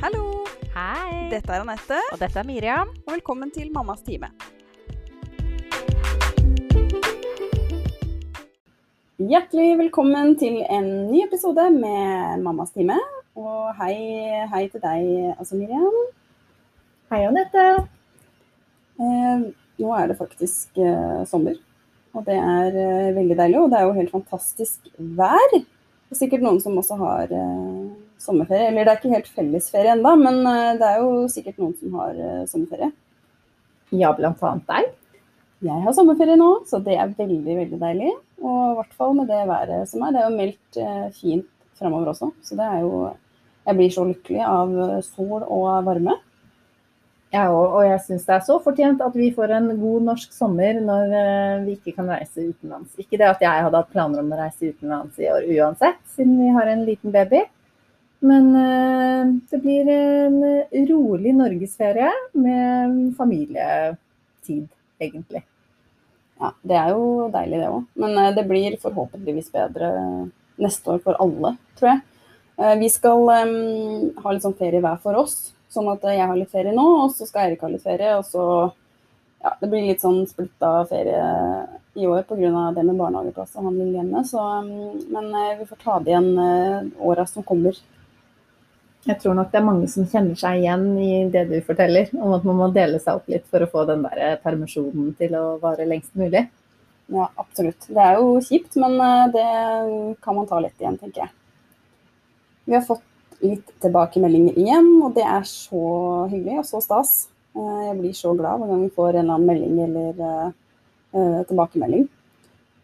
Hallo! Hei! Dette er Anette, Og dette er Miriam. og velkommen til Mammas time. Hjertelig velkommen til en ny episode med Mammas time. Og hei, hei til deg, altså Miriam. Hei, Anette. Eh, nå er det faktisk eh, sommer, og det er eh, veldig deilig. Og det er jo helt fantastisk vær. Det er sikkert noen som også har eh, sommerferie. Eller det er ikke helt fellesferie ennå, men eh, det er jo sikkert noen som har eh, sommerferie. Ja, blant annet deg. Jeg har sommerferie nå, så det er veldig, veldig deilig. Og i hvert fall med det været som er. Det er jo meldt eh, fint framover også, så det er jo Jeg blir så lykkelig av sol og varme. Òg, og jeg syns det er så fortjent at vi får en god norsk sommer når vi ikke kan reise utenlands. Ikke det at jeg hadde hatt planer om å reise utenlands i år uansett, siden vi har en liten baby. Men eh, det blir en rolig norgesferie med familietid, egentlig. Ja, Det er jo deilig, det òg. Men eh, det blir forhåpentligvis bedre neste år for alle, tror jeg. Eh, Vi skal um, ha litt sånn ferie hver for oss. Sånn at jeg har litt ferie nå, og så skal Eirik ha litt ferie. Og så ja, det blir litt sånn splitta ferie i år pga. det med barnehageplass og han vil hjemme. Så, men vi får ta det igjen eh, åra som kommer. Jeg tror nok det er mange som kjenner seg igjen i det du forteller, om at man må dele seg opp litt for å få den der permisjonen til å vare lengst mulig. Ja, absolutt. Det er jo kjipt, men eh, det kan man ta lett igjen, tenker jeg. Vi har fått litt tilbakemeldinger igjen, og det er så hyggelig og så stas. Eh, Jeg blir så glad hver gang vi får en eller annen melding eller eh, eh, tilbakemelding.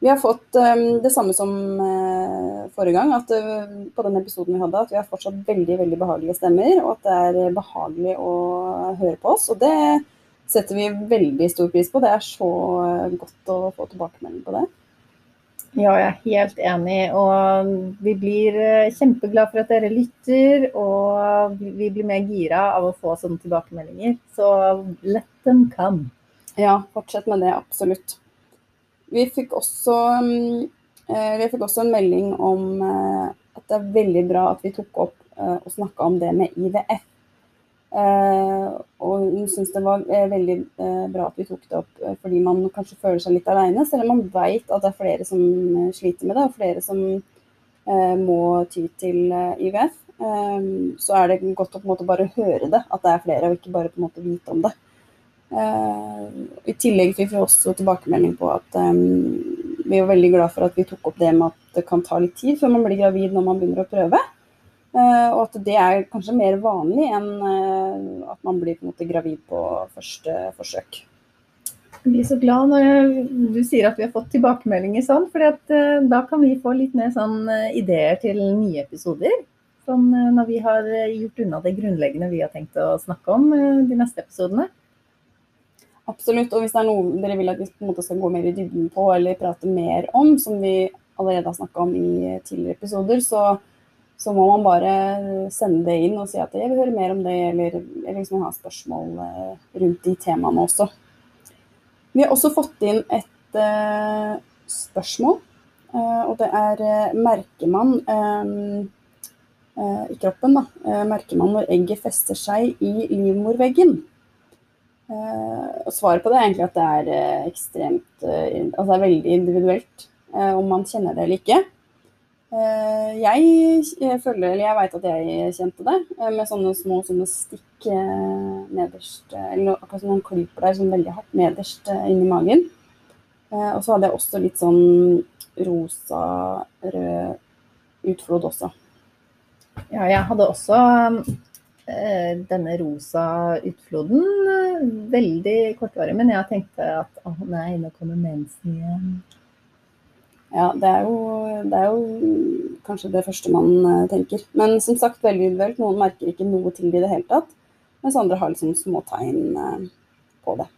Vi har fått eh, det samme som eh, forrige gang, at eh, på den episoden vi hadde, at vi har fortsatt veldig veldig behagelige stemmer, og at det er behagelig å høre på oss. Og det setter vi veldig stor pris på. Det er så eh, godt å få tilbakemelding på det. Ja, jeg er helt enig. Og vi blir kjempeglad for at dere lytter. Og vi blir mer gira av å få sånne tilbakemeldinger. Så let them come. Ja, fortsett med det, absolutt. Vi fikk også, mm, eh, vi fikk også en melding om eh, at det er veldig bra at vi tok opp eh, og snakka om det med IVF. Og hun syns det var veldig bra at vi tok det opp, fordi man kanskje føler seg litt aleine, selv om man veit at det er flere som sliter med det, og flere som må ty til IVF. Så er det godt å på en måte bare høre det, at det er flere, og ikke bare på en måte vite om det. Eh, I tillegg fikk vi også tilbakemelding på at vi er veldig glad for at vi tok opp det med at det kan ta litt tid før man blir gravid når man begynner å prøve. Eh, og at det er kanskje mer vanlig enn eh, at man blir på en måte gravid på første forsøk. Jeg blir så glad når du sier at vi har fått tilbakemeldinger sånn, for da kan vi få litt mer sånn ideer til nye episoder. Sånn når vi har gjort unna det grunnleggende vi har tenkt å snakke om de neste episodene. Absolutt. Og hvis det er noe dere vil at vi på en måte skal gå mer i dybden på eller prate mer om, som vi allerede har snakka om i tidligere episoder, så, så må man bare sende det inn og si at jeg vil høre mer om det, eller, eller hvis har spørsmål eh, rundt de temaene også. Vi har også fått inn et uh, spørsmål, uh, og det er uh, merker man um, i kroppen, da, merker man når egget fester seg i livmorveggen? Eh, og svaret på det er egentlig at det er eh, ekstremt eh, Altså det er veldig individuelt om man kjenner det eller ikke. Jeg føler, eller jeg veit at jeg kjente det, med sånne små sånne stikk nederst Eller akkurat som noen klyper der sånn veldig hardt nederst inni magen. Og så hadde jeg også litt sånn rosa-rød utflod også. Ja, jeg hadde også denne rosa utfloden. eh, Veldig kortvarig, men jeg tenkte at å nei, nå kommer mensen igjen. Ja, det er, jo, det er jo kanskje det første man eh, tenker. Men som sagt, veldig individuelt. Noen merker ikke noe til det i det hele tatt, mens andre har liksom små tegn eh, på det.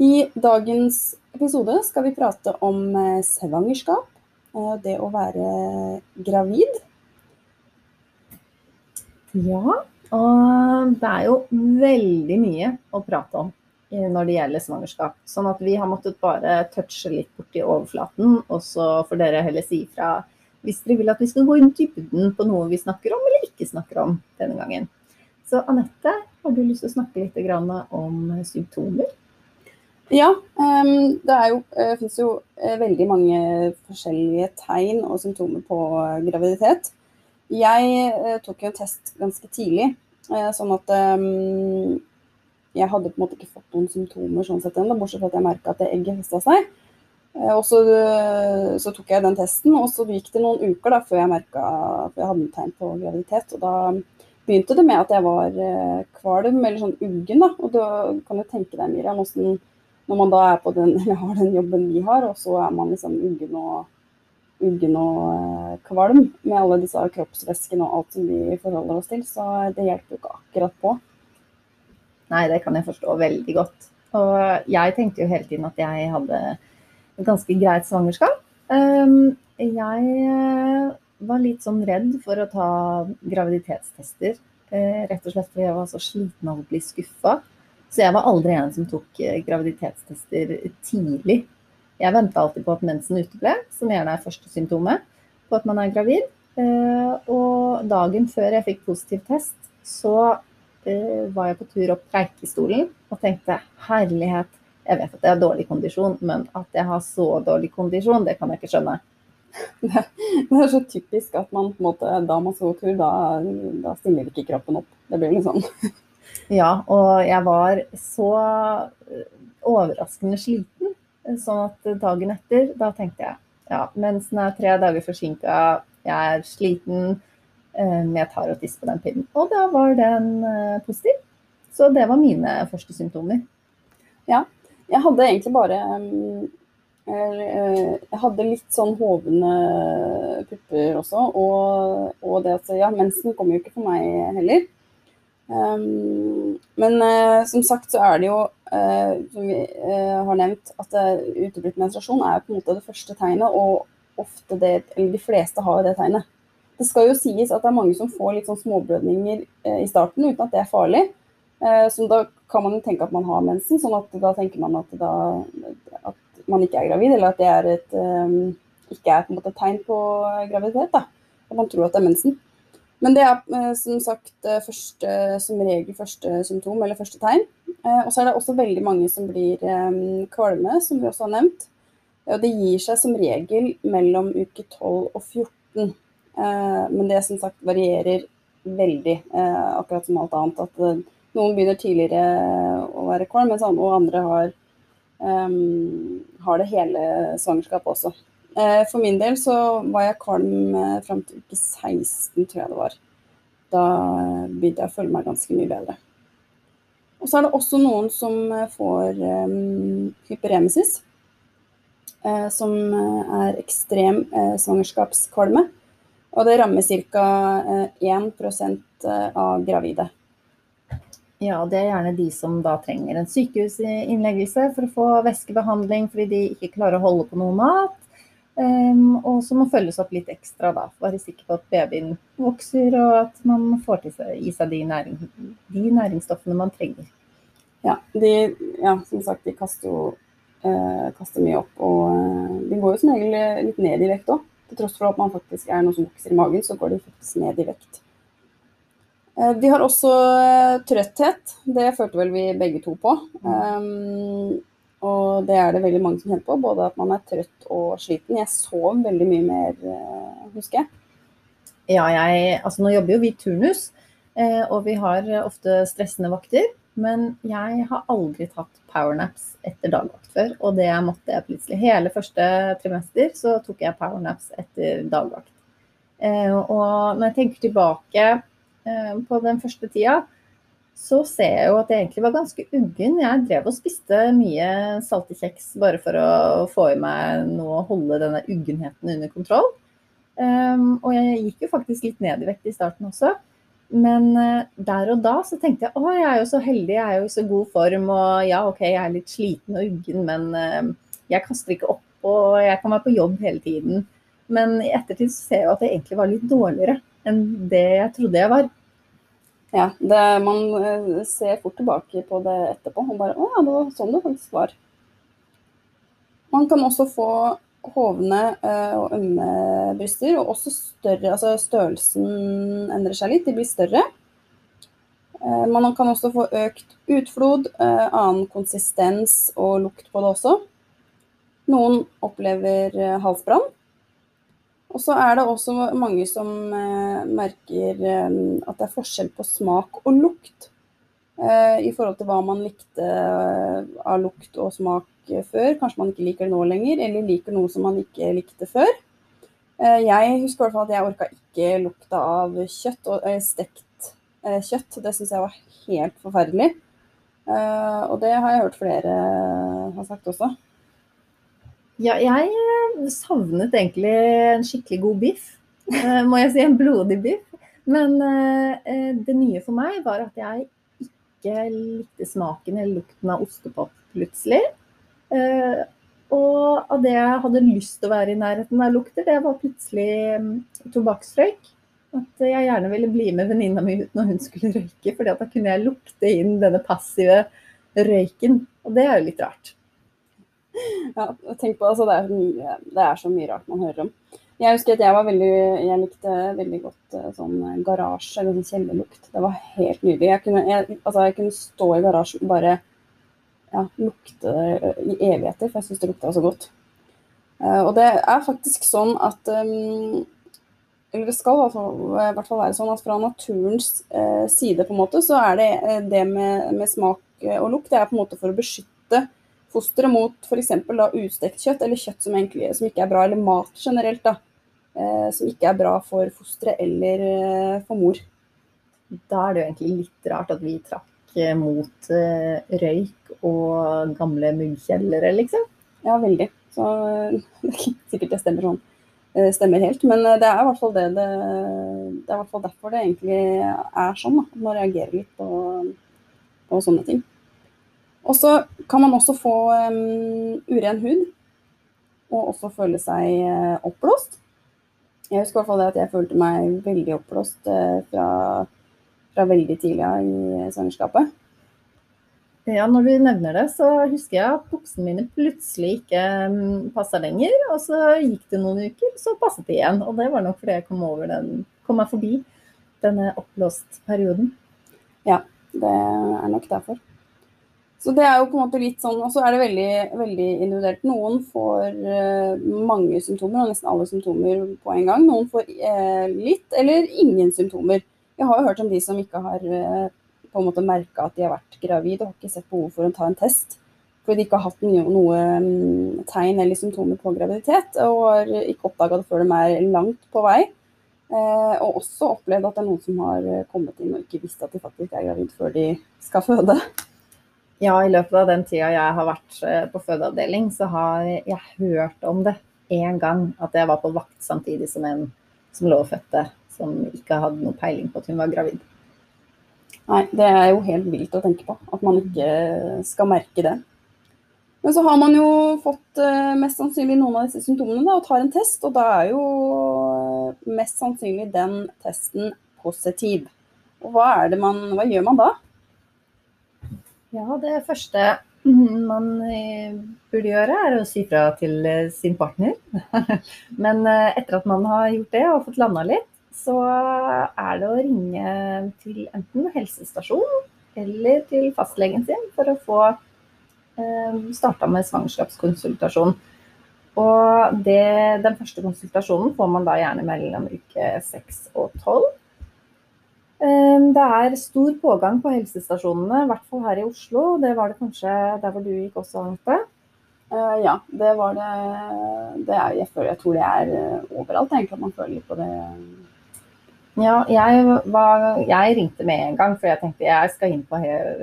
I dagens episode skal vi prate om eh, svangerskap, eh, det å være gravid. Ja, og det er jo veldig mye å prate om eh, når det gjelder svangerskap. Sånn at vi har måttet bare touche litt borti overflaten, og så får dere heller si fra hvis dere vil at vi skal gå i dybden på noe vi snakker om eller ikke snakker om denne gangen. Så Anette, har du lyst til å snakke litt om symptomer? Ja, um, det jo, det finnes jo uh, veldig mange forskjellige tegn og symptomer på uh, graviditet. Jeg tok jo en test ganske tidlig, sånn at um, jeg hadde på en måte ikke fått noen symptomer sånn sett ennå, bortsett fra at jeg merka at egget festa seg. Eh, og så, så, tok jeg den testen, og så gikk det noen uker da, før jeg merka at jeg hadde tegn på graviditet. Og da begynte det med at jeg var eh, kvalm eller sånn uggen. Og da kan du tenke deg, Miriam, hvordan når man da er på den, eller har den jobben vi har, og så er man liksom uggen og, uggen og eh, kvalm med alle disse kroppsvæskene og alt som vi forholder oss til, så det hjelper jo ikke akkurat på. Nei, det kan jeg forstå veldig godt. Og jeg tenkte jo hele tiden at jeg hadde et ganske greit svangerskap. Ehm, jeg eh, var litt sånn redd for å ta graviditetstester. Eh, rett og slett fordi jeg var så sliten av å bli skuffa. Så jeg var aldri en som tok eh, graviditetstester tidlig. Jeg venta alltid på at mensen uteble, som gjerne er første symptomet på at man er gravid. Og dagen før jeg fikk positiv test, så var jeg på tur opp Preikestolen og tenkte herlighet, jeg vet at jeg har dårlig kondisjon, men at jeg har så dårlig kondisjon, det kan jeg ikke skjønne. Det, er så typisk at man på en måte, da man skal gå tur, da, da stiller ikke kroppen opp. Det blir litt sånn. Ja, og jeg var så eh, overraskende sliten. Sånn at dagen etter, da tenkte jeg ja, mensen er tre dager forsinka, jeg er sliten, Eh, jeg tar og tisser på den pinnen. Og da var den eh, positiv. Så det var mine første symptomer. Ja. Jeg hadde egentlig bare eh, Jeg hadde litt sånn hovne pupper også. Og, og det at Ja, mensen kommer jo ikke for meg heller. Men som sagt så er det jo, som vi uh, har nevnt, at uteblitt menstruasjon er på en måte det første tegnet, og ofte det, eller de fleste har det tegnet. Det skal jo sies at det er mange som får litt sånn småblødninger eh, i starten uten at det er farlig. Eh, så da kan man jo tenke at man har mensen, sånn at da tenker man at, da, at man ikke er gravid, eller at det er et, ikke er på en måte et tegn på graviditet. da, At man tror at det er mensen. Men det er som sagt første, som regel første symptom eller første tegn. Og så er det også veldig mange som blir kvalme, som vi også har nevnt. Og det gir seg som regel mellom uke 12 og 14. Eh, men det som sagt varierer veldig, eh, akkurat som alt annet. At eh, noen begynner tidligere å være kvalm, mens andre har, har det hele svangerskapet også. For min del så var jeg kvalm fram til uke 16, tror jeg det var. Da begynte jeg å føle meg ganske mye bedre. Og så er det også noen som får hyperemesis, som er ekstrem uh, svangerskapskvalme. Og det rammer ca. 1 eh, av gravide. Ja, det er gjerne de som da trenger en sykehusinnleggelse for å få væskebehandling fordi de ikke klarer å holde på noe mat. Um, og så må følges opp litt ekstra, da. Være sikker på at babyen vokser og at man får til seg, i seg de, næring, de næringsstoffene man trenger. Ja, de, ja, som sagt, de kaster jo eh, kaster mye opp. Og eh, de går jo som regel litt ned i vekt òg. Til tross for at man faktisk er noe som vokser i magen, så går de faktisk ned i vekt. Eh, de har også eh, trøtthet. Det følte vel vi begge to på. Um, og det er det veldig mange som kjenner på. Både at man er trøtt og sliten. Jeg sov veldig mye mer, husker jeg. Ja, jeg, altså nå jobber jo vi turnus, og vi har ofte stressende vakter. Men jeg har aldri tatt powernaps etter dagvakt før, og det måtte jeg plutselig. Hele første trimester så tok jeg powernaps etter dagvakt. Eh, og når jeg tenker tilbake eh, på den første tida, så ser jeg jo at jeg egentlig var ganske uggen. Jeg drev og spiste mye salte kjeks bare for å få i meg noe å holde denne uggenheten under kontroll. Um, og jeg gikk jo faktisk litt ned i vekt i starten også. Men uh, der og da så tenkte jeg å, jeg er jo så heldig, jeg er jo i så god form. Og ja, OK, jeg er litt sliten og uggen, men uh, jeg kaster ikke opp. Og jeg kan være på jobb hele tiden. Men i ettertid så ser jeg jo at jeg egentlig var litt dårligere enn det jeg trodde jeg var. Ja, det, man uh, ser fort tilbake på det etterpå og bare Å ja, det var sånn det faktisk var. Man kan også få hovne eh, og ømme bryster, og også større Altså størrelsen endrer seg litt, de blir større. Eh, man kan også få økt utflod, eh, annen konsistens og lukt på det også. Noen opplever halsbrann. Og så er det også mange som merker at det er forskjell på smak og lukt. I forhold til hva man likte av lukt og smak før. Kanskje man ikke liker det nå lenger, eller liker noe som man ikke likte før. Eh, jeg husker i hvert fall at jeg orka ikke lukta av kjøtt og eh, stekt eh, kjøtt. Det syns jeg var helt forferdelig. Og det har jeg hørt flere har sagt også. Ja, jeg savnet egentlig en skikkelig god biff. Må jeg si en blodig biff. Men det nye for meg var at jeg ikke likte smaken eller lukten av ostepop plutselig. Og av det jeg hadde lyst til å være i nærheten av lukter, det var plutselig um, tobakksrøyk. At jeg gjerne ville bli med venninna mi ut når hun skulle røyke, for da kunne jeg lukte inn denne passive røyken. Og det er jo litt rart. Ja, tenk på altså, det, er mye, det er så mye rart man hører om. Jeg husker at jeg var veldig, jeg likte veldig godt eh, sånn garasje eller sånn kjellerlukt. Det var helt nydelig. Jeg kunne, jeg, altså, jeg kunne stå i garasjen og bare ja, lukte i evigheter, for jeg syns det lukta så godt. Uh, og det er faktisk sånn at um, Eller det skal i hvert fall være sånn at fra naturens uh, side på en måte, så er det det med, med, smak og lukt det er på en måte for å beskytte fosteret mot f.eks. ustekt kjøtt, eller kjøtt som, egentlig, som, ikke er bra, eller mat generelt, da, uh, som ikke er bra for fosteret eller for mor. Da er det jo egentlig litt rart at vi trakk mot røyk og gamle muggkjellere, liksom? Ja, veldig. Så sikkert det stemmer sånn. Stemmer helt. Men det er i hvert fall det det, det er i hvert fall derfor det egentlig er sånn. Da. Man reagerer litt på, på sånne ting. Og så kan man også få um, uren hud, og også føle seg uh, oppblåst. Jeg husker i hvert fall det at jeg følte meg veldig oppblåst uh, fra fra veldig tidlig i svangerskapet. Ja, når du nevner det, så husker jeg at buksene mine plutselig ikke um, passa lenger. Og så gikk det noen uker, så passet de igjen. Og det var nok fordi jeg kom, den, kom meg forbi denne oppblåst-perioden. Ja, det er nok derfor. Så det er jo på en måte litt sånn, Og så er det veldig, veldig individuelt. Noen får uh, mange symptomer, og nesten alle symptomer på en gang. Noen får uh, litt eller ingen symptomer. Jeg har jo hørt om de som ikke har eh, på en måte merka at de har vært gravid og har ikke sett behov for å ta en test. Fordi de ikke har hatt noe, mm, tegn eller symptomer på graviditet. Og har ikke oppdaga det før de er langt på vei. Eh, og også opplevd at det er noen som har kommet inn og ikke visst at de faktisk er gravid før de skal føde. Ja, i løpet av den tida jeg har vært eh, på fødeavdeling, så har jeg hørt om det én gang. At jeg var på vakt samtidig som en som lå og fødte som ikke hadde noe peiling på at hun var gravid. Nei, det er jo helt vilt å tenke på. At man ikke skal merke det. Men så har man jo fått uh, mest sannsynlig noen av disse symptomene da, og tar en test. Og da er jo uh, mest sannsynlig den testen positiv. Og hva, man, hva gjør man da? Ja, det første man eh, burde gjøre, er å si fra til sin partner. Men etter at man har gjort det og fått landa litt, så er det å ringe til enten helsestasjonen eller til fastlegen sin for å få eh, starta med svangerskapskonsultasjon. Og det, den første konsultasjonen får man da gjerne mellom uke 6 og 12. Eh, det er stor pågang på helsestasjonene, i hvert fall her i Oslo. Det var det kanskje der hvor du gikk også, Anette? Uh, ja, det var det. det er, jeg, føler, jeg tror det er uh, overalt, egentlig, at man føler litt på det ja, jeg, var, jeg, ringte med en gang, for jeg tenkte jeg skal inn på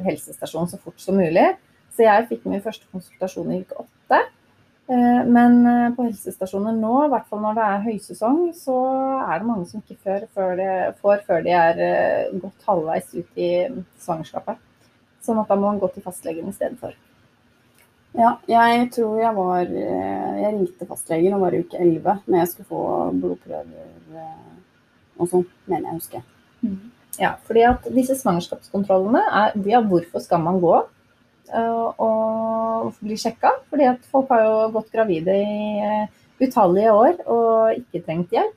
helsestasjonen så fort som mulig. Så jeg fikk min første konsultasjon i uke åtte. Eh, men eh, på helsestasjoner nå, i hvert fall når det er høysesong, så er det mange som ikke får før, de, får før de er godt gått halvveis ut i svangerskapet. Sånn at da må man gå til fastlegen i stedet for. Ja, jeg tror jeg var Jeg ringte fastlegen og var i uke 11 når jeg skulle få blodprøver og sånn, mener jeg å huske. Mm. Ja, fordi at disse svangerskapskontrollene er ja, hvorfor skal man gå uh, bli sjekka? Fordi at folk har jo gått gravide i uh, utallige år og ikke trengt hjelp.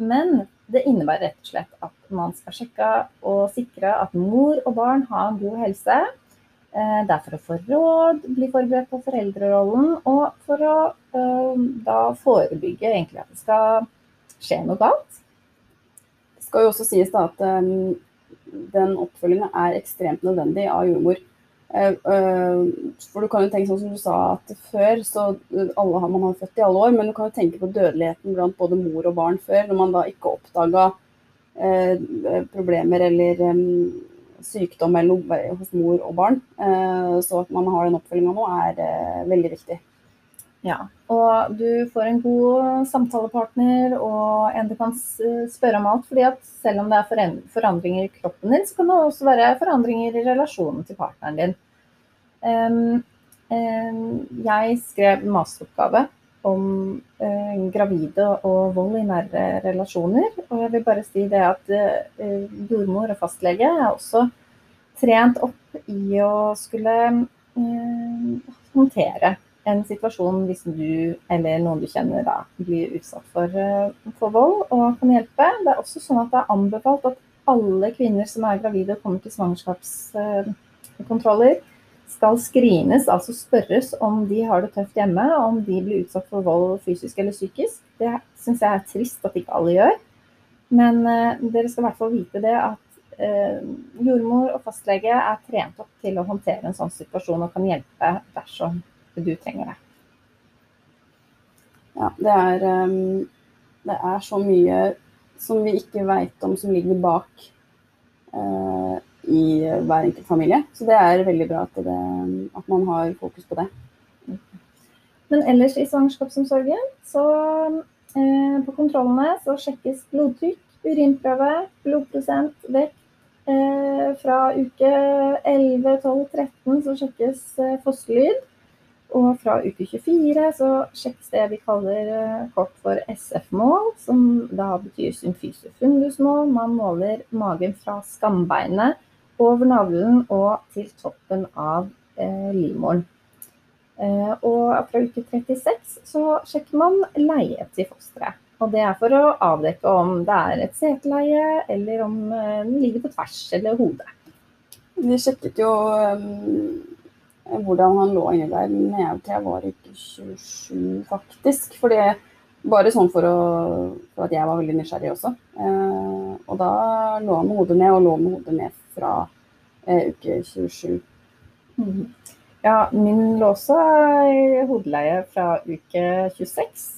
Men det innebærer rett og slett at man skal sjekke og sikre at mor og barn har god helse. Eh, det er for å få råd, bli forberedt på foreldrerollen, og for å uh, da forebygge egentlig at det skal skje noe galt. Det skal jo også sies da at den oppfølginga er ekstremt nødvendig av jordmor. Uh, uh, for du kan jo tenke sånn som du sa at før, så alle har man har født i alle år, men du kan jo tenke på dødeligheten blant både mor og barn før, når man da ikke oppdaga problemer eller eh, sykdom eller hos mor og barn. Eh, så at man har den oppfølginga nå, er eh, veldig viktig. Ja, og du får en god samtalepartner og en du kan spørre om alt. fordi at selv om det er forandringer i kroppen din, så kan det også være forandringer i relasjonen til partneren din. Jeg skrev masteroppgave om eh, gravide og vold i nære relasjoner. Og jeg vil bare si det at eh, jordmor og fastlege er også trent opp i å skulle eh, håndtere en situasjon hvis du eller noen du kjenner da blir utsatt for, eh, for, vold og kan hjelpe. Det er også sånn at det er anbefalt at alle kvinner som er gravide og kommer til svangerskapskontroller, skal screenes, altså spørres om de har det tøft hjemme, om de blir utsatt for vold fysisk eller psykisk. Det syns jeg er trist at ikke alle gjør. Men uh, dere skal i hvert fall vite det at uh, jordmor og fastlege er trent opp til å håndtere en sånn situasjon og kan hjelpe dersom du trenger det. Ja, det er, um, det er så mye som vi ikke veit om som ligger bak. Uh, i hver enkelt familie. Så det er veldig bra at, det, at man har fokus på det. Men ellers i svangerskapsomsorgen, så eh, på kontrollene så sjekkes blodtrykk, urinprøve, blodprosent, vekt. Eh, fra uke 11, 12, 13 så sjekkes eh, fosterlyd. Og fra uke 24 så sjekkes det vi kaller eh, kort for SF-mål, som da betyr symfysefundusmål. Man måler magen fra skambeinet over navlen og til toppen av eh, livmoren. Eh, og fra uke 36 så sjekker man leie til fosteret. Og det er for å avdekke om det er et seteleie, eller om eh, den ligger på tvers eller hodet. Vi sjekket jo um, hvordan han lå inni der nede til jeg var uke 27, faktisk. Fordi, bare sånn for, å, for, at jeg var veldig nysgjerrig også. Eh, og da lå han med hodet ned, og lå med hodet ned fra eh, uke 27. Mm. Ja, min lå også i hodeleie fra uke 26.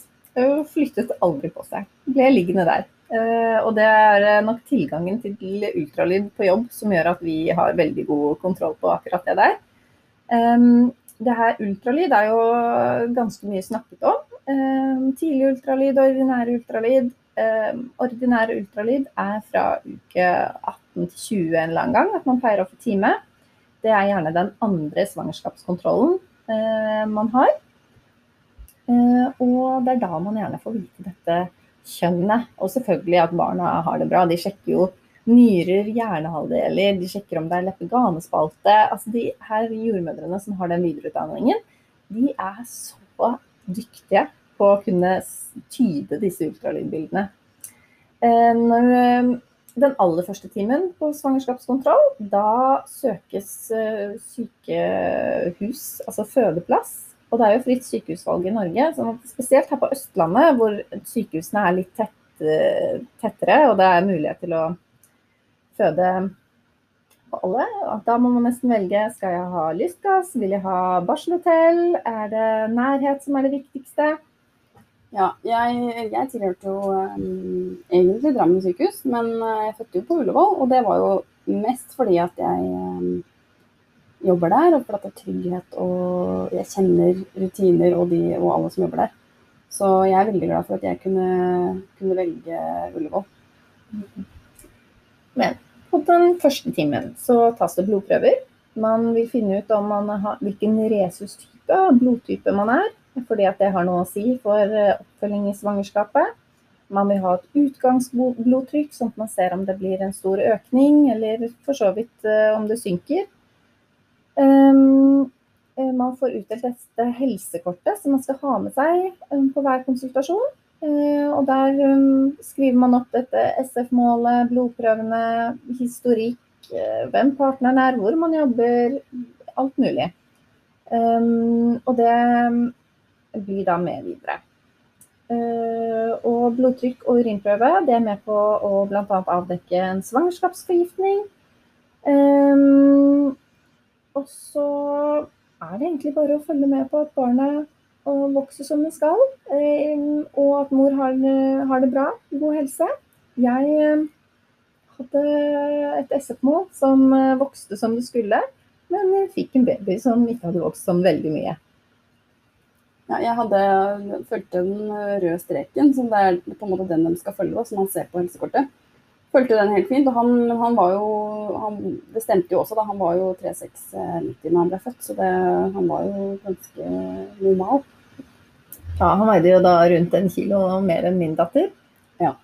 Og flyttet aldri på seg. Ble liggende der. Uh, og det er nok tilgangen til ultralyd på jobb som gjør at vi har veldig god kontroll på akkurat det der. Det her ultralyd er jo ganske mye snakket om. Tidlig ultralyd, ordinær ultralyd. Ordinær ultralyd er fra uke 18 til 20 en annen gang at man pleier å få time. Det er gjerne den andre svangerskapskontrollen eh, man har. Eh, og det er da man gjerne får vite dette kjønnet. Og selvfølgelig at barna har det bra. De sjekker jo nyrer, hjernehalvdeler, de sjekker om det er leppe-ganespalte. Altså de her jordmødrene som har den videreutdanningen, de er så dyktige på å kunne tyde disse ultralydbildene. Eh, når den aller første timen på svangerskapskontroll, da søkes eh, sykehus, altså fødeplass. Og det er jo fritt sykehusvalg i Norge. Spesielt her på Østlandet, hvor sykehusene er litt tett, eh, tettere, og det er mulighet til å føde alle. Da må man nesten velge skal jeg ha lystgass, vil jeg ha barselhotell, er det nærhet som er det viktigste? Ja, jeg, jeg tilhørte jo um, egentlig Drammen sykehus, men eh, jeg fødte jo på Ullevål. Og det var jo mest fordi at jeg um, jobber der, og fordi det er trygghet og jeg kjenner rutiner og, de, og alle som jobber der. Så jeg er veldig glad for at jeg kunne, kunne velge Ullevål. Men på den første timen så tas det blodprøver. Man vil finne ut om man har, hvilken resustype og blodtype man er fordi at det har noe å si for eh, oppfølging i svangerskapet. Man vil ha et utgangsblodtrykk, sånn at man ser om det blir en stor økning, eller for så vidt uh, om det synker. Um, Eh, man får utdelt dette helsekortet som man skal ha med seg eh, på hver konsultasjon. Eh, og der skriver man opp dette SF-målet, blodprøvene, historikk, hvem partneren er, hvor man jobber, alt mulig. Og det blir da med videre. Og blodtrykk og urinprøve det er med på å bl.a. avdekke en svangerskapsforgiftning. Og så er det egentlig bare å følge med på at barnet vokser som det skal, eh, og at mor har, har det bra, god helse. Jeg eh, hadde et SF-mål som eh, vokste som det skulle, men fikk en baby som ikke hadde vokst sånn veldig mye. Ja, jeg hadde fulgte den røde streken, som det er på en måte den de skal følge, som man ser på helsekortet fulgte den helt fint. Og han, han var jo han, Det stemte jo også, da. Han var jo 3,690 da han ble født, så det, han var jo ganske normal. Ja, han veide jo da rundt en kilo mer enn min datter. Ja.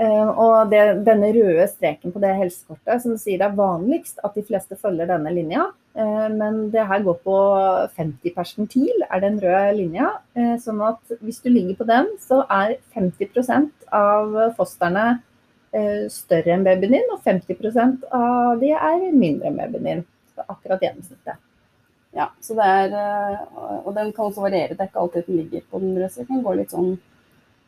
Uh, og det, denne røde streken på det helsekortet, som sier det er vanligst at de fleste følger denne linja. Uh, men det her går på 50 persentil, er den røde linja. Uh, sånn at hvis du ligger på den, så er 50% av fosterne Eh, større enn babyen din, og 50% av de er mindre enn babyen din. Så akkurat gjennomsnittet. Ja, så det er, eh, og den kan også variere. Det er ikke alltid den ligger på den røde streken. Går litt sånn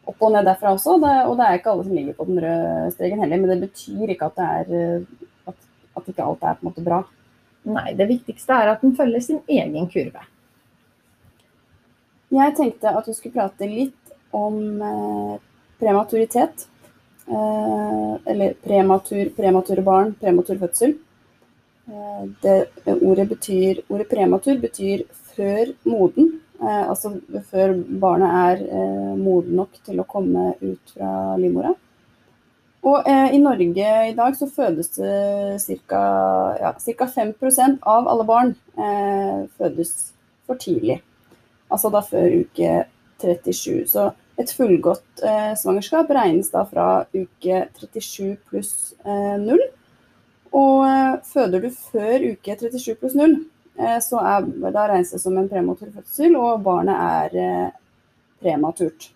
opp og ned derfra også. Det, og det er ikke alle som ligger på den røde streken heller. Men det betyr ikke at, det er, eh, at, at ikke alt er på en måte bra. Nei, det viktigste er at den følger sin egen kurve. Jeg tenkte at vi skulle prate litt om prematuritet. Eh, eller prematur, premature barn, prematur fødsel. Eh, det, ordet, betyr, ordet prematur betyr før moden, eh, altså før barnet er moden nok til å komme ut fra livmora. Og eh, i Norge i dag så fødes det ca. Ja, 5% av alle barn eh, fødes for tidlig. Altså da før uke 37. Så et fullgodt eh, svangerskap regnes da fra uke 37 pluss eh, 0. Og eh, føder du før uke 37 pluss 0, eh, så er, da regnes det som en prematur fødsel, og barnet er eh, prematurt.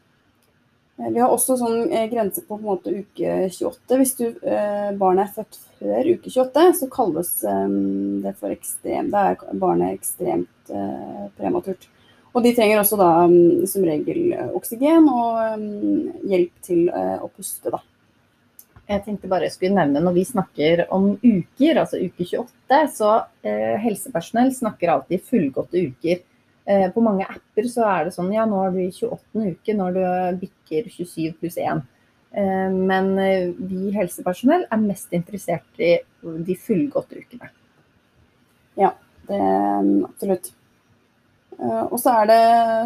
Eh, vi har også sånn grense på, på måte uke 28. Hvis du, barnet er født før uke 28, så kalles det for ekstrem, da er barnet ekstremt prematurt. Og de trenger også da mm, som regel eh, oksygen og mm, hjelp til eh, å puste, da. Jeg tenkte bare jeg skulle nevne Når vi snakker om uker, altså uke 28, så eh, helsepersonell snakker alltid fullgåtte uker. Eh, på mange apper så er det sånn ja, nå er du i 28. uke når du bikker 27 pluss 1. Eh, men eh, vi helsepersonell er mest interessert i de fullgåtte ukene. Ja, det, mm, absolutt. Eh, og så er det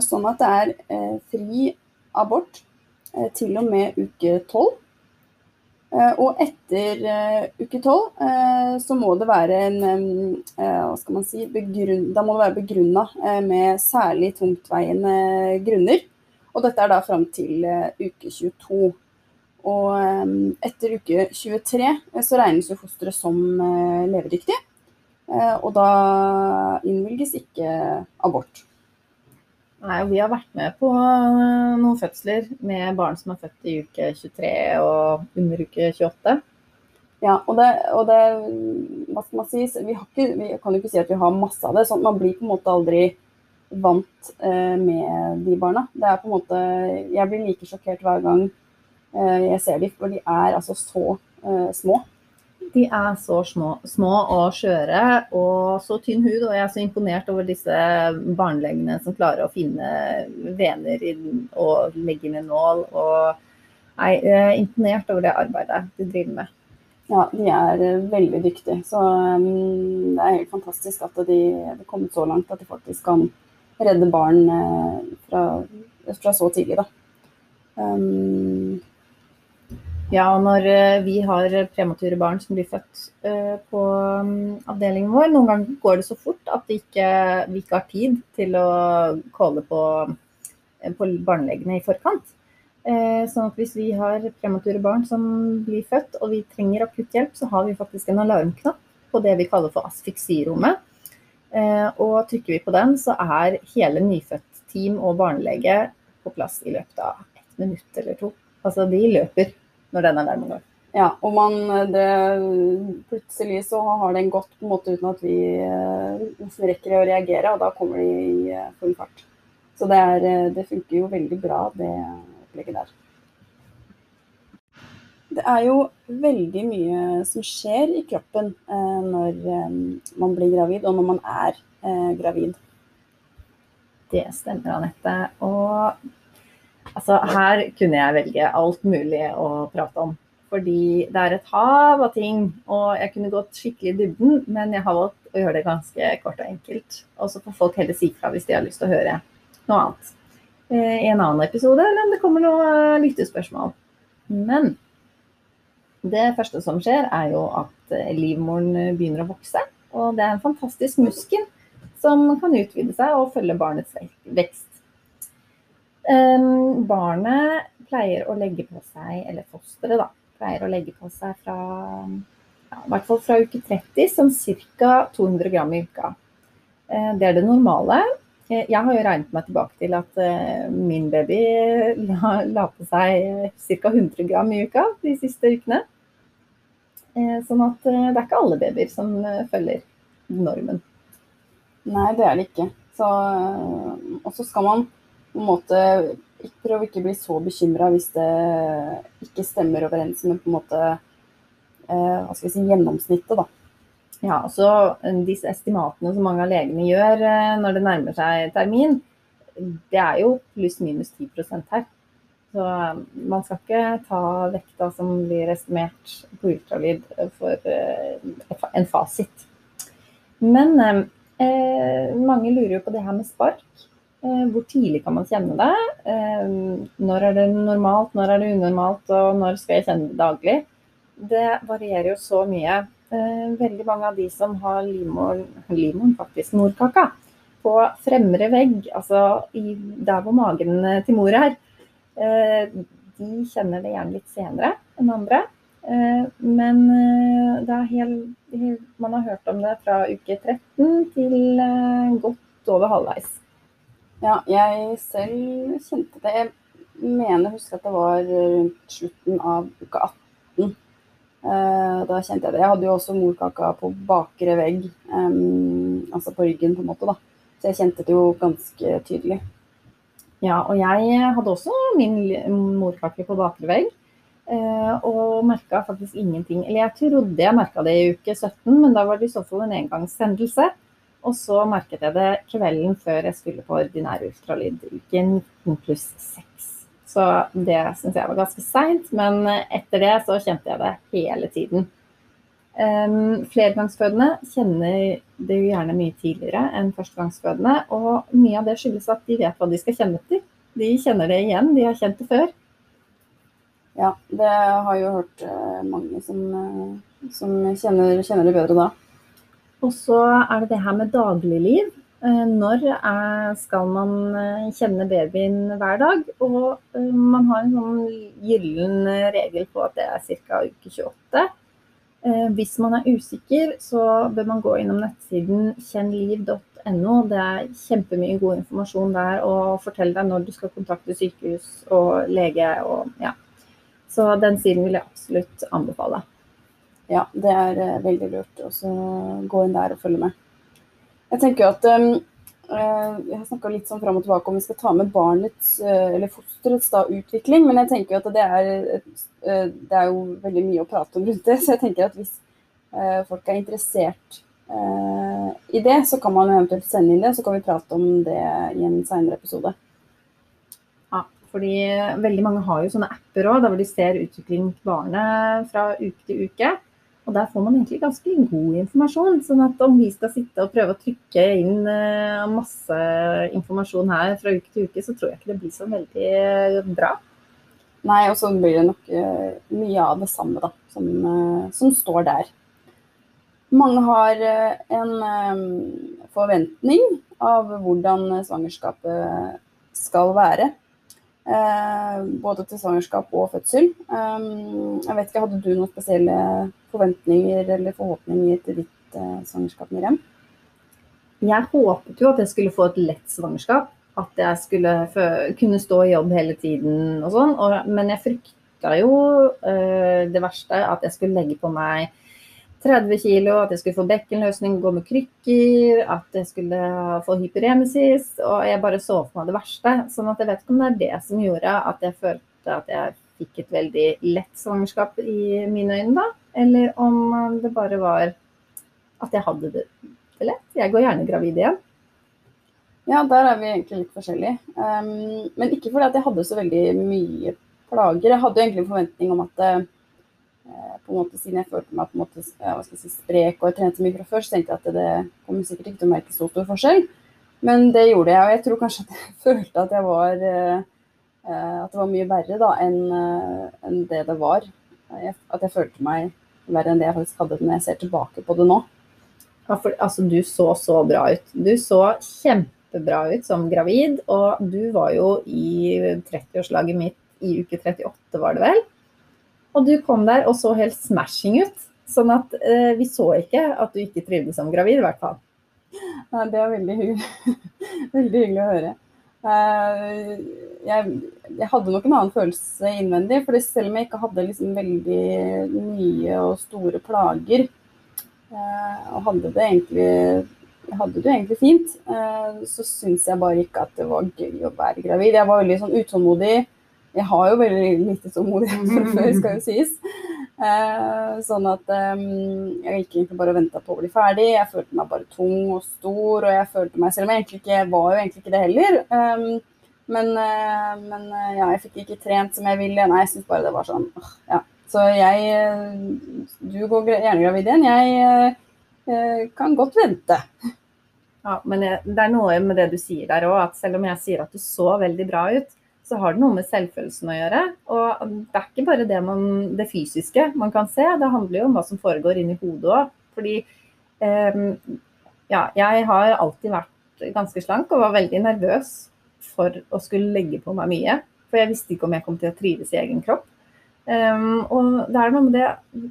sånn at det er eh, fri abort eh, til og med uke tolv. Og etter uke tolv så må det være en hva skal man si, Da må det være begrunna med særlig tungtveiende grunner. Og dette er da fram til uke 22. Og etter uke 23 så regnes jo fosteret som levedyktig. Og da innvilges ikke abort. Nei, Vi har vært med på eh, noen fødsler med barn som er født i uke 23 og under uke 28. Ja, og det, og det Hva skal man si? Vi, ikke, vi, kan jo ikke si at vi har masse av det. sånn at Man blir på en måte aldri vant eh, med de barna. Det er på en måte Jeg blir like sjokkert hver gang eh, jeg ser dem, for de er altså så eh, små. De er så små, små, og skjøre og så tynn hud. Og jeg er så imponert over disse barnelegene som klarer å finne vener og legge inn en nål. Og jeg er imponert over det arbeidet de driver med. Ja, de er eh, veldig dyktige. Så um, det er helt fantastisk at de har kommet så langt at de faktisk kan redde barn uh, fra, fra, så tidlig, da. Um, ja, når eh, vi har premature barn som blir født eh, på mm, avdelingen vår, noen ganger går det så fort at ikke, vi ikke har tid til å calle på, eh, på barnelegene i forkant. Sånn at hvis vi har premature barn som blir født og vi trenger akutt så har vi faktisk en alarmknapp på det vi kaller for asfiksirommet. Og trykker vi på den, så er hele nyfødt-team og barnelege på plass i løpet av ett minutt eller to. Altså de løper når den alarmen går. Ja, og man, det, plutselig så har den gått på en måte uten at vi uh, rekker å reagere, og da kommer de i uh, full fart. Så det, er, det funker jo veldig bra, det opplegget der. Det er jo veldig mye som skjer i kroppen eh, når eh, man blir gravid, og når man er eh, gravid. Det stemmer, Anette. Og altså, her kunne jeg velge alt mulig å prate om. Fordi det er et hav av ting, og jeg kunne gått skikkelig i dybden, men jeg har valgt å gjøre det ganske kort og enkelt. Og så får folk heller si fra hvis de har lyst til å høre noe annet i en annen episode, eller om det kommer noen lyttespørsmål. Men det første som skjer, er jo at eh, livmoren eh, begynner å vokse. Og det er en fantastisk muskel som kan utvide seg og følge barnets vekst. Um, barnet pleier å legge på seg, eller fosteret da, pleier å legge på seg fra ja, i hvert fall fra uke 30, sånn ca. 200 gram i uka. Uh, det er det normale. Uh, jeg har jo regnet meg tilbake til at uh, min baby la, la på seg ca. 100 gram i uka de siste ukene. Eh, sånn at eh, det er ikke alle babyer som eh, følger normen. Nei, det er det ikke. Og så skal man på en måte prøve å ikke bli så bekymra hvis det ikke stemmer overens med på en måte hva skal vi si, gjennomsnittet, da. Ja, så disse estimatene som mange av legene gjør når det nærmer seg termin, det er jo pluss-minus 10% her. Så um, man skal ikke ta vekta som blir estimert på ultralyd for en fasit. Men eh, mange lurer jo på det her med spark. Eh, hvor tidlig kan man kjenne det? Eh, når er det normalt, når er det unormalt, og når skal jeg kjenne det daglig? Det varierer jo så mye. Eh, veldig mange av de som har livmoren, faktisk, morkaka, på fremre vegg, altså der hvor magen til mor er, de kjenner det gjerne litt senere enn andre. Men helt, man har hørt om det fra uke 13 til godt over halvveis. Ja, jeg selv kjente det. Jeg mener å huske at det var rundt slutten av uke 18. Da kjente jeg det. Jeg hadde jo også morkaka på bakre vegg, altså på ryggen på en måte, da. Så jeg kjente det jo ganske tydelig. Ja, og jeg hadde også min morkake på bakre vegg. Eh, og merka faktisk ingenting. Eller jeg trodde jeg merka det i uke 17, men da var det i så fall en engangshendelse. Og så merket jeg det kvelden før jeg skulle på ordinær ultralyd, uke 19 pluss 6. Så det syns jeg var ganske seint, men etter det så kjente jeg det hele tiden. Um, flergangsfødende kjenner det jo gjerne mye tidligere enn førstegangsfødende. Og mye av det skyldes at de vet hva de skal kjenne til. De kjenner det igjen, de har kjent det før. Ja, det har jo hørt uh, mange som, uh, som kjenner, kjenner, det bedre da. Og så er det det her med dagligliv. Uh, når er, skal man kjenne babyen hver dag? Og man har en sånn gyllen regel på at det er ca. uke 28. Eh, hvis man er usikker, så bør man gå innom nettsiden kjennliv.no. Det er kjempemye god informasjon der og fortell deg når du skal kontakte sykehus og lege. Og, ja. Så den siden vil jeg absolutt anbefale. Ja, det er uh, veldig lurt å gå inn der og følge med. Jeg tenker at um, uh, Jeg har snakka litt sånn fram og tilbake om vi skal ta med barnets, uh, eller fosterets da, utvikling, men jeg tenker at det er et Eh, det er jo veldig mye å prate om rundt det, så jeg tenker at hvis eh, folk er interessert eh, i det, så kan man eventuelt sende inn det, så kan vi prate om det i en senere episode. Ja, fordi veldig mange har jo sånne apper òg, hvor de ser utvikling til barnet fra uke til uke. Og der får man egentlig ganske god informasjon. sånn at om vi skal sitte og prøve å trykke inn masse informasjon her fra uke til uke, så tror jeg ikke det blir så veldig bra. Nei, og så blir det nok uh, mye av det samme da, som, som står der. Mange har en forventning av hvordan svangerskapet skal være. Både til svangerskap og fødsel. jeg vet ikke, Hadde du noen spesielle forventninger eller forhåpninger til ditt svangerskap, Miriam? jeg håpet jo at jeg skulle få et lett svangerskap. At jeg skulle kunne stå i jobb hele tiden og sånn. men jeg frykta jo det verste, at jeg skulle legge på meg 30 kilo, at jeg skulle få bekkenløsning, gå med krykker, at jeg skulle få hyperemesis. Og jeg bare så for meg det verste. Sånn at jeg vet ikke om det er det som gjorde at jeg følte at jeg fikk et veldig lett svangerskap i mine øyne, da. Eller om det bare var at jeg hadde det, lett. Jeg går gjerne gravid igjen. Ja, der er vi egentlig litt forskjellige. Um, men ikke fordi at jeg hadde så veldig mye plager. Jeg hadde egentlig en forventning om at uh, på en måte Siden jeg følte meg på en måte, hva skal jeg si, sprek og trente mye fra før, så tenkte jeg at det kommer sikkert ikke til å merke så stor forskjell. Men det gjorde jeg, og jeg tror kanskje at jeg følte at jeg var uh, at det var mye verre da enn det det var. At jeg følte meg verre enn det jeg faktisk hadde når jeg ser tilbake på det nå. Ja, for, altså, du så så bra ut. Du så kjempebra ut som gravid, og du var jo i 30-årslaget mitt i uke 38, var det vel? Og du kom der og så helt smashing ut. Sånn at eh, vi så ikke at du ikke trivdes som gravid, i hvert fall. Nei, det var veldig hyggelig, veldig hyggelig å høre. Uh, jeg, jeg, hadde nok en annen følelse innvendig. for selv om jeg ikke hadde liksom veldig nye og store plager, uh, og hadde det egentlig, hadde det egentlig fint, uh, så syns jeg bare ikke at det var gøy å være gravid. Jeg var veldig sånn utålmodig. Jeg har jo veldig lite tålmodighet fra før, skal jo sies. Eh, sånn at eh, jeg gikk egentlig bare og venta på å bli ferdig. Jeg følte meg bare tung og stor, og jeg følte meg Selv om jeg egentlig ikke var jo egentlig ikke det heller. Um, men, uh, men uh, ja, jeg fikk ikke trent som jeg ville. Nei, jeg syns bare det var sånn ja. Så jeg Du går gjerne gravid igjen. Jeg kan godt vente. Ja, men det er noe med det du sier der òg, at selv om jeg sier at du så veldig bra ut, så har det noe med selvfølelsen å gjøre. Og det er ikke bare det, man, det fysiske man kan se, det handler jo om hva som foregår inni hodet òg. Fordi eh, ja, jeg har alltid vært ganske slank og var veldig nervøs for å skulle legge på meg mye. For jeg visste ikke om jeg kom til å trives i egen kropp. Um, og det er noe med det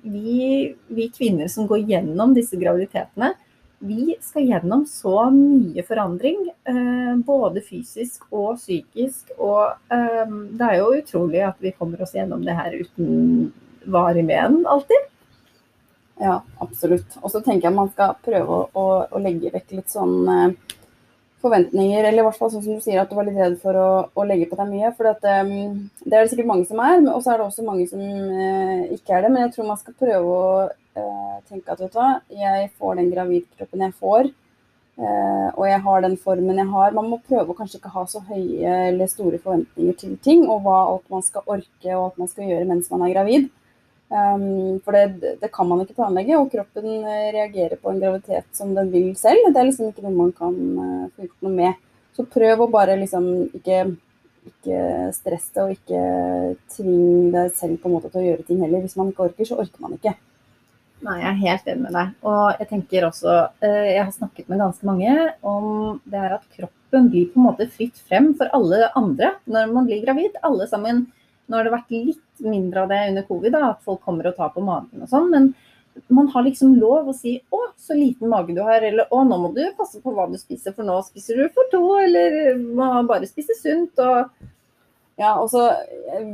vi, vi kvinner som går gjennom disse graviditetene, vi skal gjennom så mye forandring, eh, både fysisk og psykisk. Og eh, det er jo utrolig at vi kommer oss gjennom det her uten varig men alltid. Ja, absolutt. Og så tenker jeg man skal prøve å, å, å legge vekk litt sånn eh, forventninger, eller i hvert fall sånn som du sier at du var litt redd for å, å legge på deg mye. For at, um, det er det sikkert mange som er, og så er det også mange som uh, ikke er det. Men jeg tror man skal prøve å tenke at vet du hva, jeg får den gravidkroppen jeg får. Uh, og jeg har den formen jeg har. Man må prøve å kanskje ikke ha så høye eller store forventninger til ting, og hva alt man skal orke og alt man skal gjøre mens man er gravid. Um, for det, det, kan man ikke planlegge, og kroppen eh, reagerer på en graviditet som den vil selv. Det er liksom ikke noe man kan uh, få gjort noe med. Så prøv å bare liksom ikke, ikke stresse og ikke tving deg selv på en måte til å gjøre ting heller. Hvis man ikke orker, så orker man ikke. Nei, jeg er helt enig med deg. Og jeg tenker også uh, Jeg har snakket med ganske mange om det her at kroppen blir på en måte fritt frem for alle andre når man blir gravid. Alle sammen nå har det vært litt mindre av det under covid, da, at folk kommer og tar på magen og sånn. Men man har liksom lov å si 'å, så liten mage du har', eller 'å, nå må du passe på hva du spiser, for nå spiser du for to', eller 'må bare spise sunt'. og ja, altså,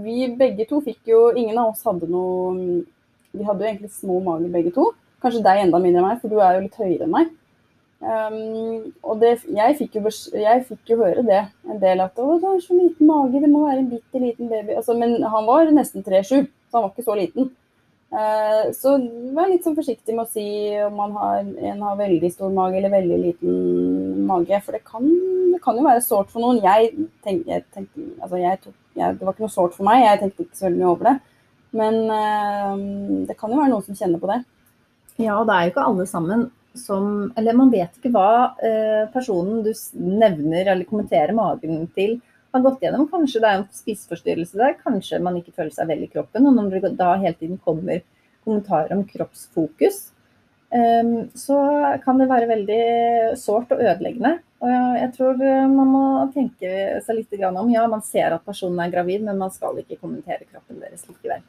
vi begge to fikk jo Ingen av oss hadde noe Vi hadde jo egentlig små mager begge to. Kanskje deg enda mindre enn meg, for du er jo litt høyere enn meg. Um, og det, jeg, fikk jo, jeg, fikk jo, høre det en del, at 'å, du har så liten mage, det må være en bitte liten baby'. Altså, men han var nesten 3-7, så han var ikke så liten. Uh, så vær litt sånn forsiktig med å si om har, en har veldig stor mage eller veldig liten mage. For det kan, det kan jo være sårt for noen. Jeg tenk, jeg tenkte altså jeg tok, Det var ikke noe sårt for meg, jeg tenkte ikke så veldig mye over det. Men uh, det kan jo være noen som kjenner på det. Ja, og det er jo ikke alle sammen som Eller man vet ikke hva eh, personen du nevner eller kommenterer magen til, har gått gjennom. Kanskje det er en spiseforstyrrelse der, kanskje man ikke føler seg vel i kroppen. Og når det da hele tiden kommer kommentarer om kroppsfokus, eh, så kan det være veldig sårt og ødeleggende. Og jeg tror eh, man må tenke seg litt om ja, man ser at personen er gravid, men man skal ikke kommentere kroppen deres likevel.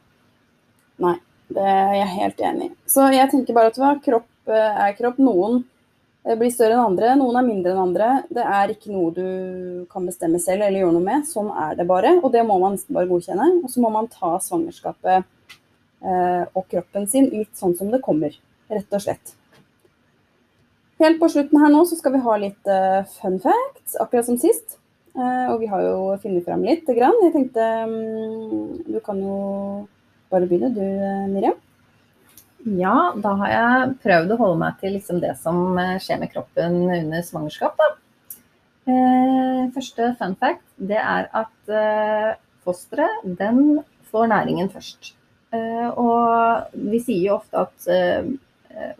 Nei, det er jeg helt enig i. Så jeg tenker bare at kropp Eh, er kropp. Noen eh, blir større enn andre, noen er mindre enn andre. Det er ikke noe du kan bestemme selv eller gjøre noe med. Sånn er det bare, og det må man nesten bare godkjenne. Og så må man ta svangerskapet eh, og kroppen sin litt sånn som det kommer, rett og slett. Helt på slutten her nå så skal vi ha litt fun facts, akkurat som sist. Og vi har jo funnet fram litt. Jeg tenkte um, du kan jo bare begynne du, Miriam. Ja, da har jeg prøvd å holde meg til liksom det som eh, skjer med kroppen under svangerskap. Da. Eh, første fun fact det er at eh, fosteret den får næringen først. Eh, og vi sier jo ofte at eh, eh,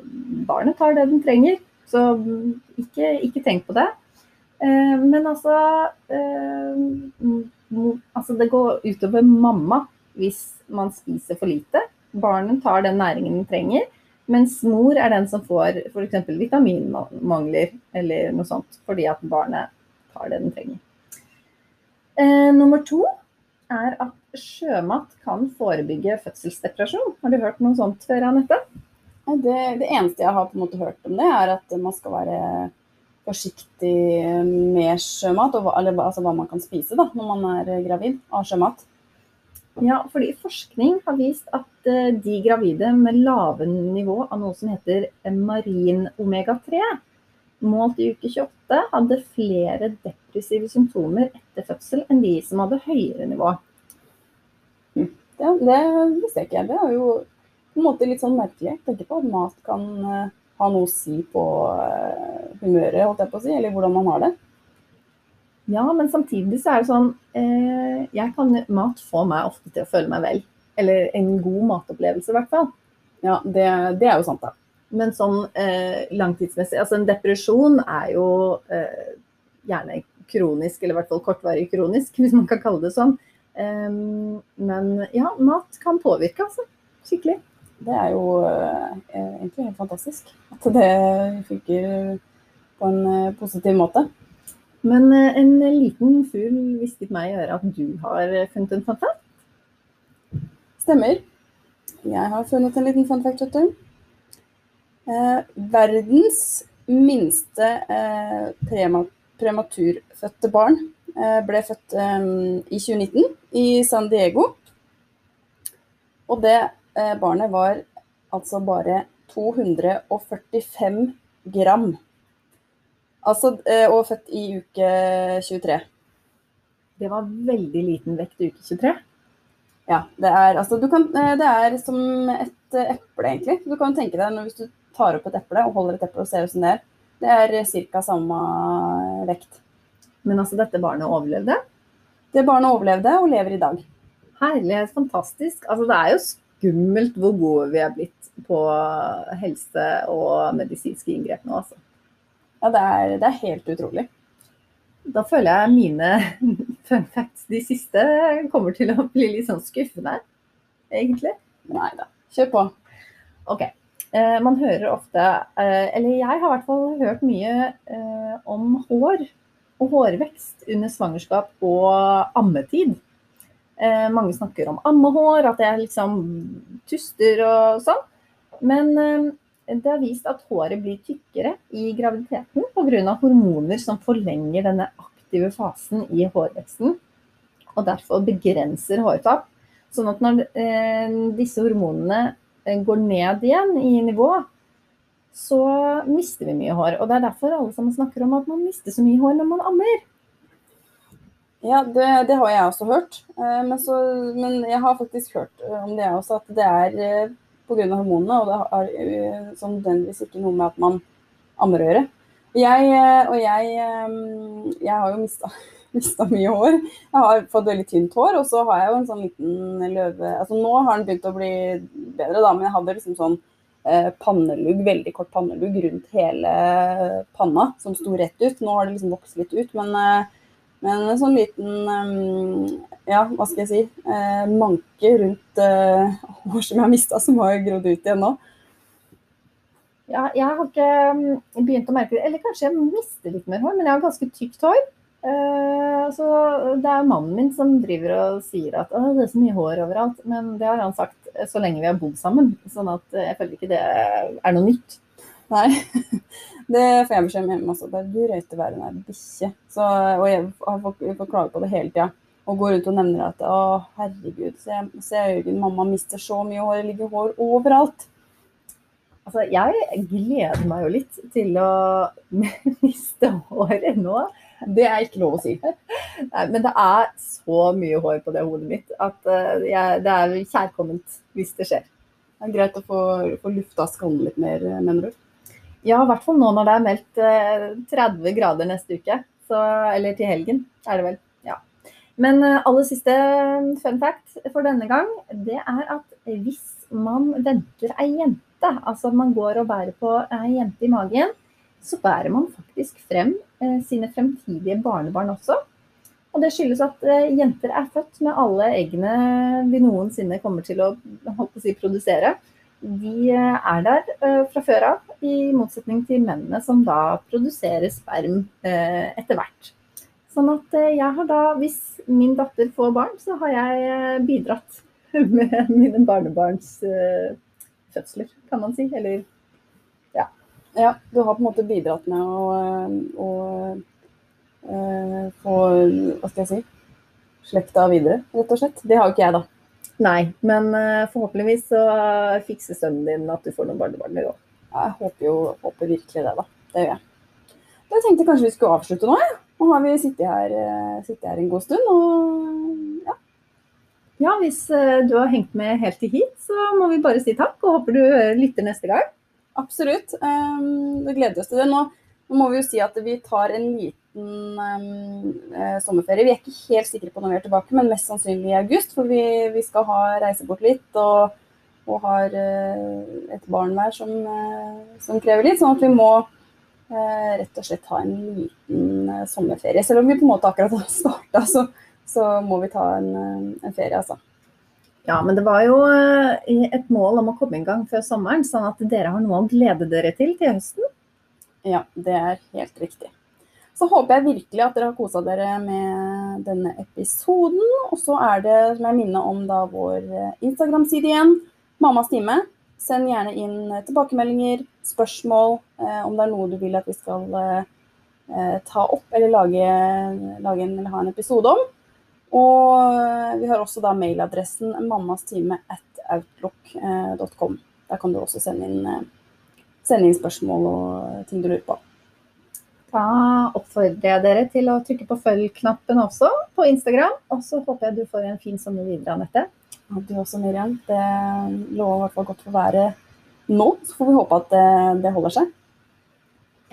barnet tar det den trenger, så ikke, ikke tenk på det. men altså, altså Det går utover mamma hvis man spiser for lite barnet tar den næringen den trenger, mens mor er den som får f.eks. vitaminmangler eller noe sånt, fordi at barnet tar det den trenger. Eh, nummer to er at sjømat kan forebygge fødselsdepresjon. Har du hørt noe sånt før, Anette? Det, det, eneste jeg har på en måte hørt om det, er at man skal være forsiktig med sjømat, eller altså hva man kan spise da, når man er gravid av sjømat. Ja, fordi forskning har vist at eh, de gravide med lave nivå av noe som heter marin omega-3, målt i uke 28, hadde flere depressive symptomer etter fødsel enn de som hadde høyere nivå. Hm. Ja, det visste jeg ikke. Det er jo på en måte litt sånn merkelig. Jeg tenker på at mat kan eh, ha noe å si på eh, humøret, holdt jeg på å si, eller hvordan man har det. Ja, men samtidig så er det sånn eh, jeg kan, Mat få meg ofte til å føle meg vel. Eller en god matopplevelse, i hvert fall. Ja, det, det, er jo sant, da. Men sånn eh, langtidsmessig Altså en depresjon er jo eh, gjerne kronisk, eller i hvert fall kortvarig kronisk, hvis man kan kalle det sånn. Um, men ja, mat kan påvirke, altså. Skikkelig. Det er jo eh, egentlig helt fantastisk at det funker på en uh, positiv måte. Men eh, en liten fugl hvisket meg i øret at du har funnet en fun fact? Stemmer. Jeg har funnet en liten fun fact, vet du. Eh, verdens minste eh, prematurfødte barn eh, ble født eh, i 2019 i San Diego. Og det eh, barnet var altså bare 245 gram. Altså, eh, og født i uke 23. Det var veldig liten vekt i uke 23. Ja, det er, altså, kan, eh, det er som et eh, eple, egentlig. Du kan tenke deg hvis du tar opp et eple og holder et eple og ser hvordan det er. Det er ca. samme vekt. Men altså, dette barnet overlevde? Det barnet overlevde og lever i dag. Herlighet, fantastisk. Altså, det er jo skummelt hvor gode vi er blitt på helse og medisinske inngrep nå, altså. Ja, det er, det er helt utrolig. Da føler jeg mine fun facts, de siste, kommer til å bli litt sånn skuffende, egentlig. Nei da, kjør på. Ok. Eh, man hører ofte, eh, eller jeg har i hvert fall hørt mye eh, om hår og hårvekst under svangerskap og ammetid. Eh, mange snakker om ammehår, at det er liksom tuster og sånn. Men eh, det har vist at håret blir tykkere i graviditeten pga. hormoner som forlenger denne aktive fasen i hårveksten, og derfor begrenser hårtap. Sånn at når eh, disse hormonene eh, går ned igjen i nivå, så mister vi mye hår. Og det er derfor alle sammen snakker om at man mister så mye hår når man ammer. Ja, det, det har jeg også hørt. Eh, men, så, men, jeg har faktisk hørt om det også, at det er pga. hormonene. Og det har sånn nødvendigvis ikke noe med at man ammer å gjøre. Jeg, uh, og jeg, um, jeg har jo mista, mista mye hår. Jeg har fått veldig tynt hår, og så har jeg jo en sånn liten løve Altså nå har den begynt å bli bedre, da, men jeg hadde liksom sånn pannelugg, veldig kort pannelugg rundt hele panna, som sto rett ut. Nå har det liksom vokst litt ut, men men en sånn liten ja, hva skal jeg si, eh, manke rundt eh, hår som jeg har mista, som har grodd ut igjen nå. Ja, jeg har ikke begynt å merke det. Eller kanskje jeg mister litt mer hår, men jeg har ganske tykt hår. Uh, så det er mannen min som driver og sier at det er så mye hår overalt. Men det har han sagt så lenge vi har bodd sammen. Sånn at jeg føler ikke det er noe nytt. Nei. Det får jeg beskjed om hjemme også. Bare, du røyter verre enn er bikkje. Og jeg får klage på det hele tida. Og går rundt og nevner at å, herregud, se, se Jørgen, mamma mister så mye hår, det ligger hår overalt. Altså, jeg gleder meg jo litt til å miste håret nå. Det er ikke lov å si. Nei, men det er så mye hår på det hodet mitt at eh, jeg, det er kjærkomment hvis det skjer. Det er greit å få, få lufta skallen litt mer, mener du? Ja, i hvert fall nå når det er meldt eh, 30 grader neste uke. Så, eller til helgen, er det vel. Ja. Men eh, aller siste fun fact for denne gang, det er at hvis man venter ei jente, altså man går og bærer på ei jente i magen, så bærer man faktisk frem eh, sine fremtidige barnebarn også. Og det skyldes at eh, jenter er født med alle eggene vi noensinne kommer til å, å si, produsere. De eh, er der eh, fra før av, i motsetning til mennene som da produserer sperm eh, etter hvert. Sånn at jeg har da, hvis min datter får barn, så har jeg bidratt med mine barnebarns fødsler, kan man si. Eller Ja, du har på en måte bidratt med å, å å få Hva skal jeg si? Slekta videre, rett og slett. Det har jo ikke jeg, da. Nei, men eh, forhåpentligvis så fikser sønnen din at du får noen barnebarn i òg. Jeg håper jo håper virkelig det, da. Det gjør jeg. Jeg tenkte kanskje vi skulle avslutte nå, jeg. Nå har vi sittet her, eh, sittet her en god stund, og ja. Ja, hvis eh, du har hengt med helt til hit, så må vi bare si takk, og håper du eh, lytter neste gang. Absolutt. Det gleder vi oss til det. Nå, nå må vi jo si at vi tar en liten um, eh, sommerferie. Vi er ikke helt sikre på når vi er tilbake, men mest sannsynlig i august. For vi, vi skal ha, reise bort litt, og, og har eh, et barn hver som, eh, som krever litt. Sånn at vi må rett og slett ha en liten sommerferie. Selv om vi på en måte akkurat har starta, så, så må vi ta en, en ferie, altså. Ja, men det var jo et mål om å komme i gang før sommeren, sånn at dere har noe å glede dere til til høsten. Ja, det er helt riktig. Så håper jeg virkelig at dere har kosa dere med denne episoden. Og så er det, som jeg minner om, da vår eh, Instagram-side igjen, Mammas time. Send gjerne inn eh, tilbakemeldinger, spørsmål, eh, om det er noe du vil at vi skal eh, eh, ta opp eller lage, lage en, eller ha en episode om. Og vi har også da mailadressen mammastime at outlook.com. Der kan du også sende inn, sende inn spørsmål og ting du lurer på. Da oppfordrer jeg dere til å trykke på følg-knappen også på Instagram. Og så håper jeg du får en fin sommer videre, Anette. Og du også, Miriam. Det lover i hvert fall godt for været nå. Så får vi håpe at det, det holder seg.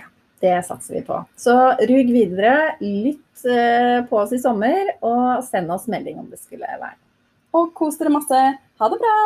Ja, Det satser vi på. Så rug videre, lytt eh, på oss i sommer, og send oss melding om det skulle være. Og kos dere masse. Ha det bra!